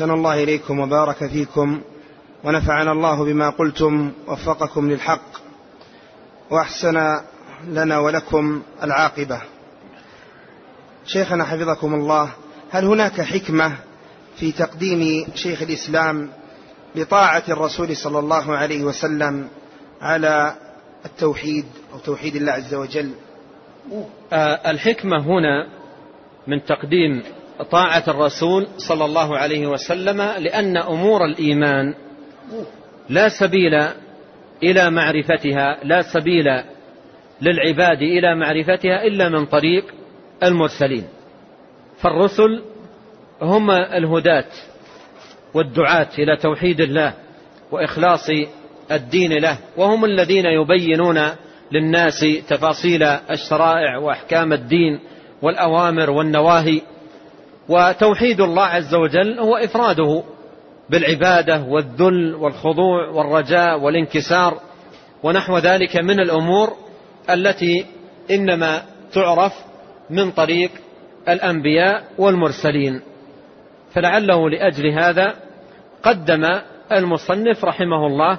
أحسن الله إليكم وبارك فيكم ونفعنا الله بما قلتم وفقكم للحق وأحسن لنا ولكم العاقبة. شيخنا حفظكم الله هل هناك حكمة في تقديم شيخ الإسلام لطاعة الرسول صلى الله عليه وسلم على التوحيد أو توحيد الله عز وجل؟ آه، الحكمة هنا من تقديم طاعة الرسول صلى الله عليه وسلم لأن أمور الإيمان لا سبيل إلى معرفتها لا سبيل للعباد إلى معرفتها إلا من طريق المرسلين. فالرسل هم الهداة والدعاة إلى توحيد الله وإخلاص الدين له وهم الذين يبينون للناس تفاصيل الشرائع وأحكام الدين والأوامر والنواهي وتوحيد الله عز وجل هو إفراده بالعبادة والذل والخضوع والرجاء والانكسار ونحو ذلك من الأمور التي إنما تعرف من طريق الأنبياء والمرسلين. فلعله لأجل هذا قدم المصنف رحمه الله آه،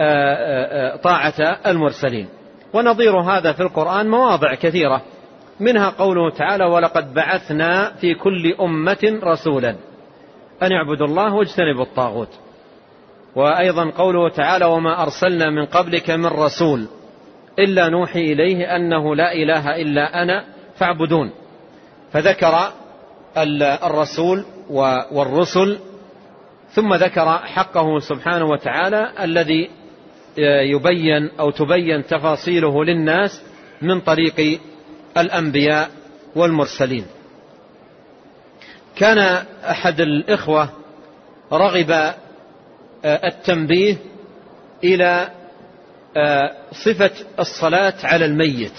آه، آه، طاعة المرسلين. ونظير هذا في القرآن مواضع كثيرة. منها قوله تعالى ولقد بعثنا في كل أمة رسولا أن يعبدوا الله واجتنبوا الطاغوت. وأيضا قوله تعالى وما أرسلنا من قبلك من رسول إلا نوحي إليه أنه لا إله إلا أنا فاعبدون. فذكر الرسول والرسل ثم ذكر حقه سبحانه وتعالى الذي يبين أو تبين تفاصيله للناس من طريق الأنبياء والمرسلين. كان أحد الإخوة رغب التنبيه إلى صفة الصلاة على الميت.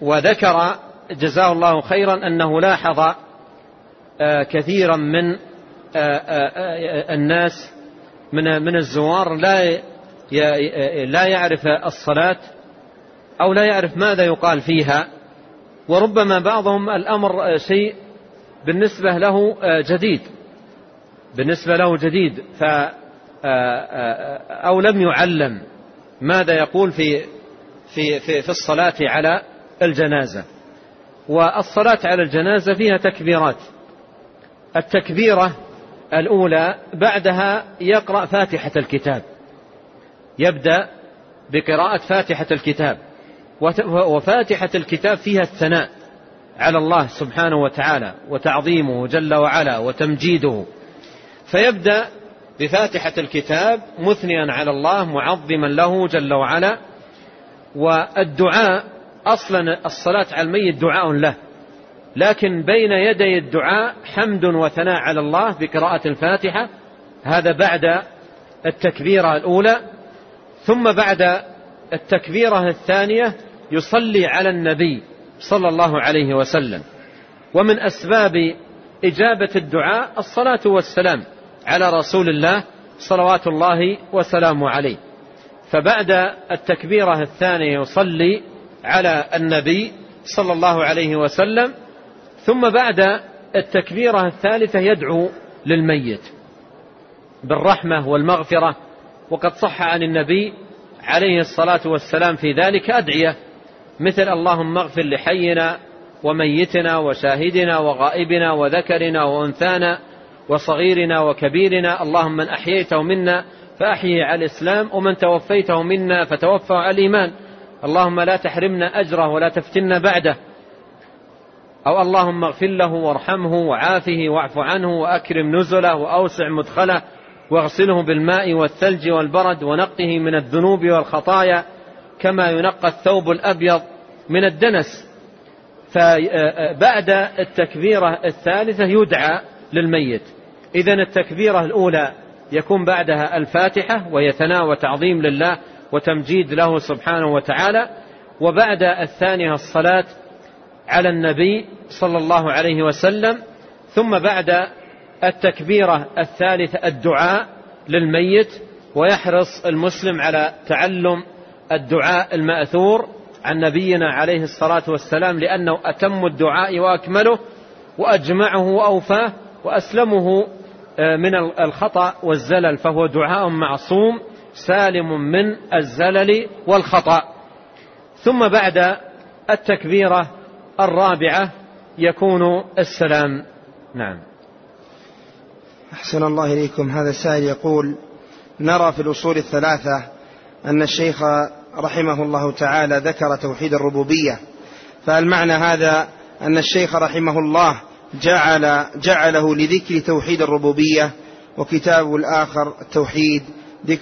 وذكر جزاه الله خيرا أنه لاحظ كثيرا من الناس من من الزوار لا لا يعرف الصلاة أو لا يعرف ماذا يقال فيها وربما بعضهم الأمر شيء بالنسبة له جديد. بالنسبة له جديد ف أو لم يعلم ماذا يقول في في في, في الصلاة على الجنازة. والصلاة على الجنازة فيها تكبيرات. التكبيرة الأولى بعدها يقرأ فاتحة الكتاب. يبدأ بقراءة فاتحة الكتاب. وفاتحة الكتاب فيها الثناء على الله سبحانه وتعالى وتعظيمه جل وعلا وتمجيده. فيبدأ بفاتحة الكتاب مثنيا على الله معظما له جل وعلا. والدعاء أصلا الصلاة على الميت دعاء له. لكن بين يدي الدعاء حمد وثناء على الله بقراءة الفاتحة. هذا بعد التكبيرة الأولى. ثم بعد التكبيرة الثانية يصلي على النبي صلى الله عليه وسلم. ومن أسباب إجابة الدعاء الصلاة والسلام على رسول الله صلوات الله وسلامه عليه. فبعد التكبيرة الثانية يصلي على النبي صلى الله عليه وسلم ثم بعد التكبيرة الثالثة يدعو للميت بالرحمة والمغفرة وقد صح عن النبي عليه الصلاة والسلام في ذلك أدعية. مثل اللهم اغفر لحينا وميتنا وشاهدنا وغائبنا وذكرنا وأنثانا وصغيرنا وكبيرنا. اللهم من أحييته منا فأحيه على الإسلام ومن توفيته منا فتوفى على الإيمان. اللهم لا تحرمنا أجره ولا تفتنا بعده. أو اللهم اغفر له وارحمه وعافه واعف عنه وأكرم نزله وأوسع مدخله. واغسله بالماء والثلج والبرد ونقه من الذنوب والخطايا كما ينقى الثوب الأبيض من الدنس. فبعد التكبيرة الثالثة يدعى للميت. إذا التكبيرة الأولى يكون بعدها الفاتحة وهي ثناء وتعظيم لله وتمجيد له سبحانه وتعالى. وبعد الثانية الصلاة على النبي صلى الله عليه وسلم. ثم بعد التكبيرة الثالثة الدعاء للميت ويحرص المسلم على تعلم الدعاء المأثور عن نبينا عليه الصلاة والسلام لأنه أتم الدعاء وأكمله وأجمعه وأوفاه وأسلمه من الخطأ والزلل فهو دعاء معصوم سالم من الزلل والخطأ. ثم بعد التكبيرة الرابعة يكون السلام. نعم. أحسن الله إليكم. هذا السائل يقول نرى في الأصول الثلاثة أن الشيخ رحمه الله تعالى ذكر توحيد الربوبية فهل معنى هذا أن الشيخ رحمه الله جعل جعله لذكر توحيد الربوبية وكتابه الآخر التوحيد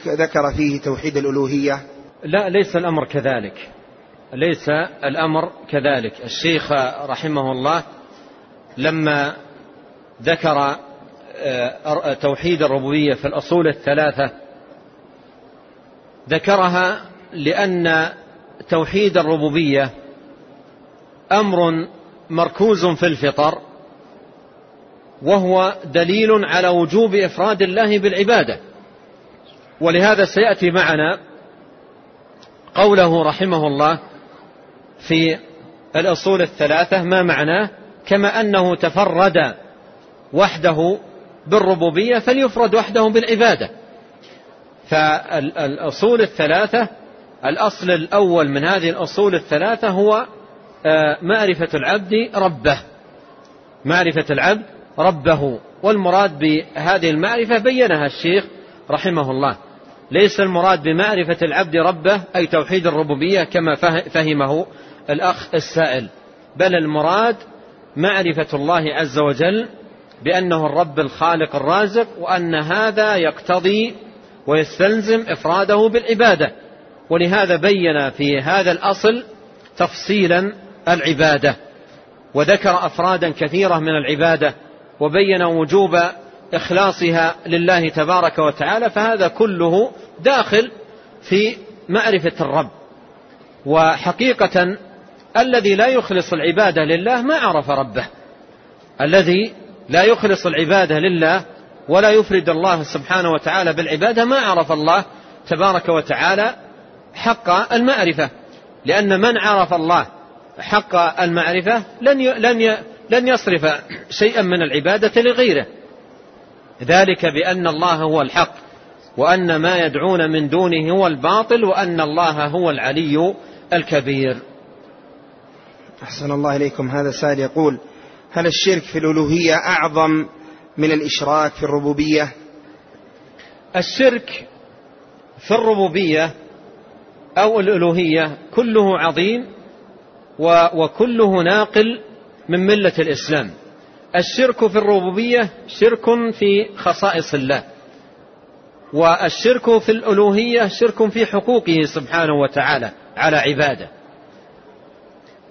ذكر فيه توحيد الألوهية. لا ليس الأمر كذلك. ليس الأمر كذلك. الشيخ رحمه الله لما ذكر توحيد الربوبية في الأصول الثلاثة. ذكرها لأن توحيد الربوبية أمر مركوز في الفطر وهو دليل على وجوب إفراد الله بالعبادة. ولهذا سيأتي معنا قوله رحمه الله في الأصول الثلاثة ما معناه؟ كما أنه تفرد وحده بالربوبية فليفرد وحده بالعبادة. فالأصول الثلاثة الأصل الأول من هذه الأصول الثلاثة هو آه، معرفة العبد ربه. معرفة العبد ربه. والمراد بهذه المعرفة بينها الشيخ رحمه الله. ليس المراد بمعرفة العبد ربه أي توحيد الربوبية كما فهمه الأخ السائل. بل المراد معرفة الله عز وجل بأنه الرب الخالق الرازق وأن هذا يقتضي ويستلزم إفراده بالعبادة. ولهذا بين في هذا الأصل تفصيلا العبادة وذكر أفرادا كثيرة من العبادة وبين وجوب إخلاصها لله تبارك وتعالى فهذا كله داخل في معرفة الرب. وحقيقة الذي لا يخلص العبادة لله ما عرف ربه الذي لا يخلص العبادة لله ولا يفرد الله سبحانه وتعالى بالعبادة ما عرف الله تبارك وتعالى حق المعرفة. لأن من عرف الله حق المعرفة لن لن لن يصرف شيئا من العبادة لغيره. ذلك بأن الله هو الحق وأن ما يدعون من دونه هو الباطل وأن الله هو العلي الكبير. أحسن الله إليكم. هذا سائل يقول هل الشرك في الألوهية أعظم من الإشراك في الربوبية. الشرك في الربوبية أو الألوهية كله عظيم وكله ناقل من ملة الإسلام. الشرك في الربوبية شرك في خصائص الله. والشرك في الألوهية شرك في حقوقه سبحانه وتعالى على عباده.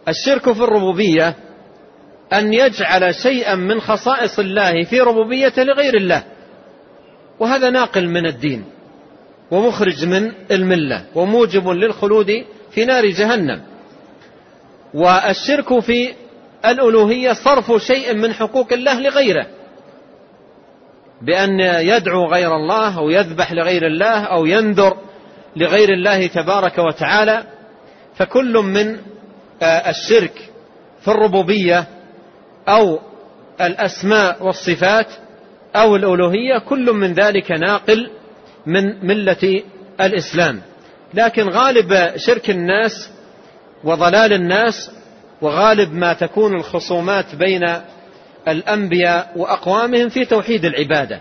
الشرك في الربوبية أن يجعل شيئا من خصائص الله في ربوبيته لغير الله. وهذا ناقل من الدين ومخرج من الملة وموجب للخلود في نار جهنم. والشرك في الألوهية صرف شيء من حقوق الله لغيره. بأن يدعو غير الله أو يذبح لغير الله أو ينذر لغير الله تبارك وتعالى. فكل من آه، الشرك في الربوبية أو الأسماء والصفات أو الألوهية كل من ذلك ناقل من ملة الإسلام. لكن غالب شرك الناس وضلال الناس وغالب ما تكون الخصومات بين الأنبياء وأقوامهم في توحيد العبادة.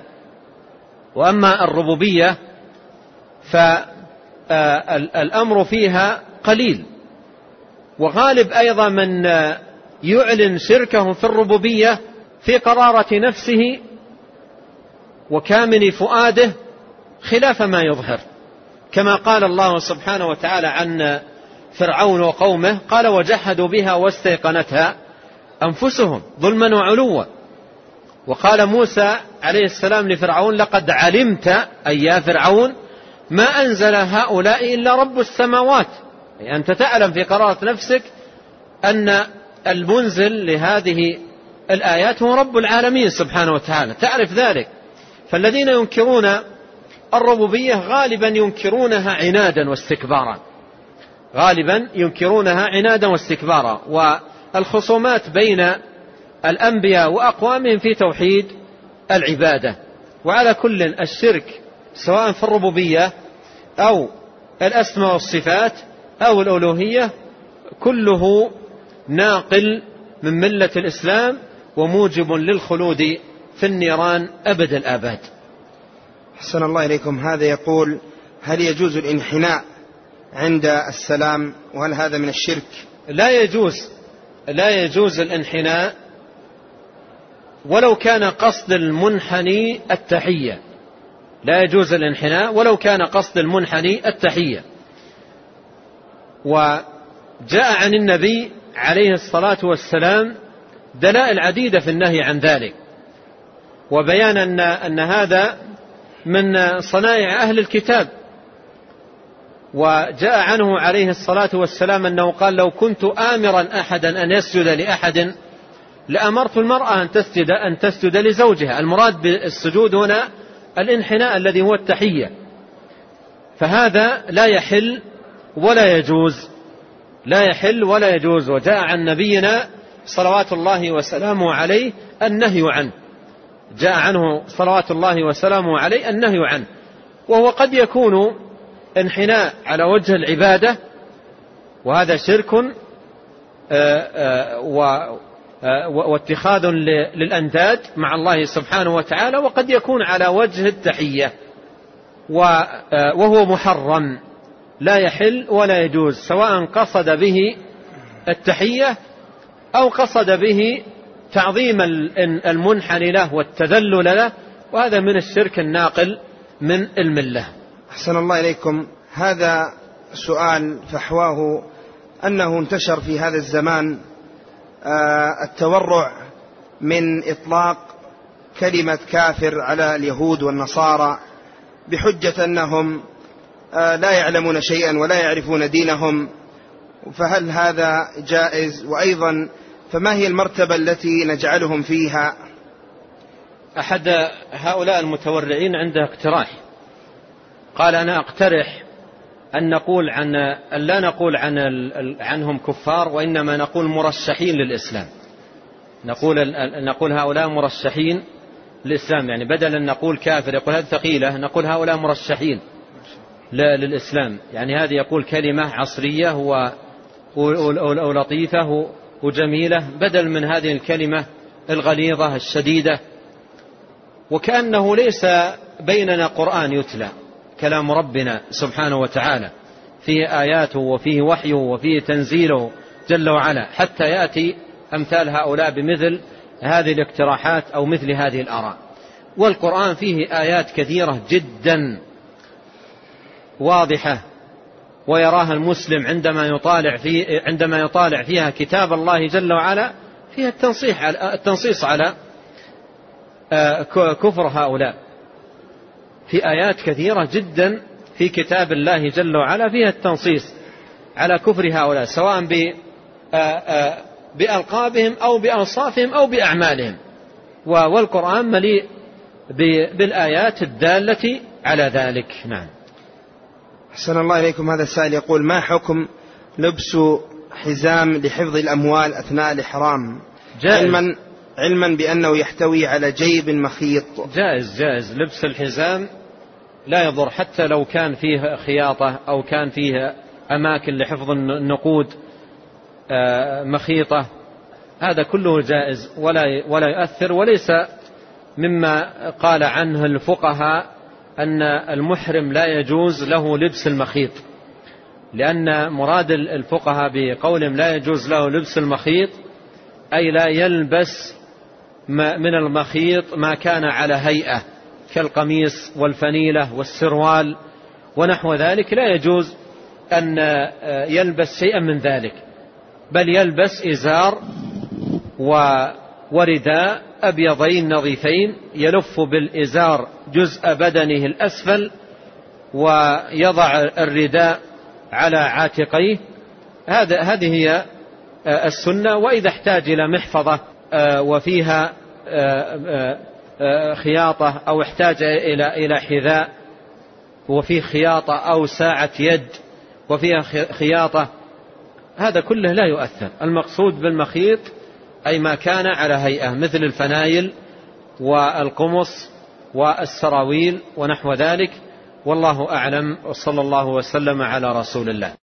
وأما الربوبية فالأمر فيها قليل. وغالب أيضا من يعلن شركه في الربوبية في قرارة نفسه وكامن فؤاده خلاف ما يظهر. كما قال الله سبحانه وتعالى عن فرعون وقومه قال وجحدوا بها واستيقنتها أنفسهم ظلما وعلوا وقال موسى عليه السلام لفرعون لقد علمت أي يا فرعون ما أنزل هؤلاء إلا رب السماوات يعني أنت تعلم في قرارة نفسك أن المنزل لهذه الآيات هو رب العالمين سبحانه وتعالى. تعرف ذلك؟ فالذين ينكرون الربوبية غالبا ينكرونها عنادا واستكبارا. غالبا ينكرونها عنادا واستكبارا. والخصومات بين الأنبياء وأقوامهم في توحيد العبادة. وعلى كل الشرك سواء في الربوبية أو الأسماء والصفات أو الألوهية كله ناقل من ملة الإسلام وموجب للخلود في النيران أبد الآباد. حسن الله إليكم. هذا يقول هل يجوز الانحناء عند السلام؟ وهل هذا من الشرك؟ لا يجوز لا يجوز الانحناء ولو كان قصد المنحني التحية. لا يجوز الانحناء ولو كان قصد المنحني التحية. وجاء عن النبي عليه الصلاة والسلام دلائل عديدة في النهي عن ذلك. وبيان أن, أن هذا من صنائع أهل الكتاب. وجاء عنه عليه الصلاة والسلام أنه قال لو كنت آمرا أحدا أن يسجد لأحد لأمرت المرأة أن تسجد, أن تسجد لزوجها. المراد بالسجود هنا الانحناء الذي هو التحية. فهذا لا يحل ولا يجوز. لا يحل ولا يجوز. وجاء عن نبينا صلوات الله وسلامه عليه النهي عنه. جاء عنه صلوات الله وسلامه عليه النهي عنه. وهو قد يكون انحناء على وجه العبادة وهذا شرك آه، آه، آه، واتخاذ للأنداد مع الله سبحانه وتعالى وقد يكون على وجه التحية وهو محرم. لا يحل ولا يجوز سواء قصد به التحية أو قصد به تعظيم المنحني له والتذلل له وهذا من الشرك الناقل من الملة. أحسن الله إليكم. هذا سؤال فحواه أنه انتشر في هذا الزمان آه، التورع من إطلاق كلمة كافر على اليهود والنصارى بحجة أنهم لا يعلمون شيئا ولا يعرفون دينهم فهل هذا جائز؟ وأيضا فما هي المرتبة التي نجعلهم فيها؟ أحد هؤلاء المتورعين عنده اقتراح. قال أنا أقترح أن نقول عن أن لا نقول عن عنهم كفار وإنما نقول مرشحين للإسلام. نقول نقول هؤلاء مرشحين للإسلام. يعني بدلا نقول كافر يقول هذه ثقيلة. نقول هؤلاء مرشحين. للإسلام. يعني هذه يقول كلمة عصرية ولطيفة وجميلة بدل من هذه الكلمة الغليظة الشديدة. وكأنه ليس بيننا قرآن يتلى كلام ربنا سبحانه وتعالى. فيه آياته وفيه وحيه وفيه تنزيله جل وعلا. حتى يأتي أمثال هؤلاء بمثل هذه الاقتراحات أو مثل هذه الآراء. والقرآن فيه آيات كثيرة جدا. واضحة ويراها المسلم عندما يطالع في عندما يطالع فيها كتاب الله جل وعلا فيها التنصيح التنصيص على آه، كفر هؤلاء. في آيات كثيرة جدا في كتاب الله جل وعلا فيها التنصيص على كفر هؤلاء سواء آه، آه، بألقابهم أو بأوصافهم أو بأعمالهم. والقرآن مليء بالآيات الدالة على ذلك. نعم. أحسن الله إليكم هذا السائل يقول ما حكم لبس حزام لحفظ الأموال أثناء الإحرام؟ علما علما بأنه يحتوي على جيب مخيط. جائز جائز. لبس الحزام لا يضر حتى لو كان فيه خياطة أو كان فيه أماكن لحفظ النقود آه، مخيطة هذا كله جائز ولا ولا يؤثر وليس مما قال عنه الفقهاء أن المحرم لا يجوز له لبس المخيط. لأن مراد الفقهاء بقولهم لا يجوز له لبس المخيط أي لا يلبس من المخيط ما كان على هيئة كالقميص والفنيلة والسروال ونحو ذلك. لا يجوز أن يلبس شيئا من ذلك بل يلبس إزار ورداء أبيضين نظيفين يلف بالإزار جزء بدنه الأسفل ويضع الرداء على عاتقيه. هذا هذه هي السنة. وإذا احتاج إلى محفظة آه، وفيها آه، آه، خياطة أو احتاج إلى إلى حذاء وفيه خياطة أو ساعة يد وفيها خياطة هذا كله لا يؤثر. المقصود بالمخيط أي ما كان على هيئة مثل الفنايل والقمص والسراويل ونحو ذلك. والله أعلم وصلى الله وسلم على رسول الله.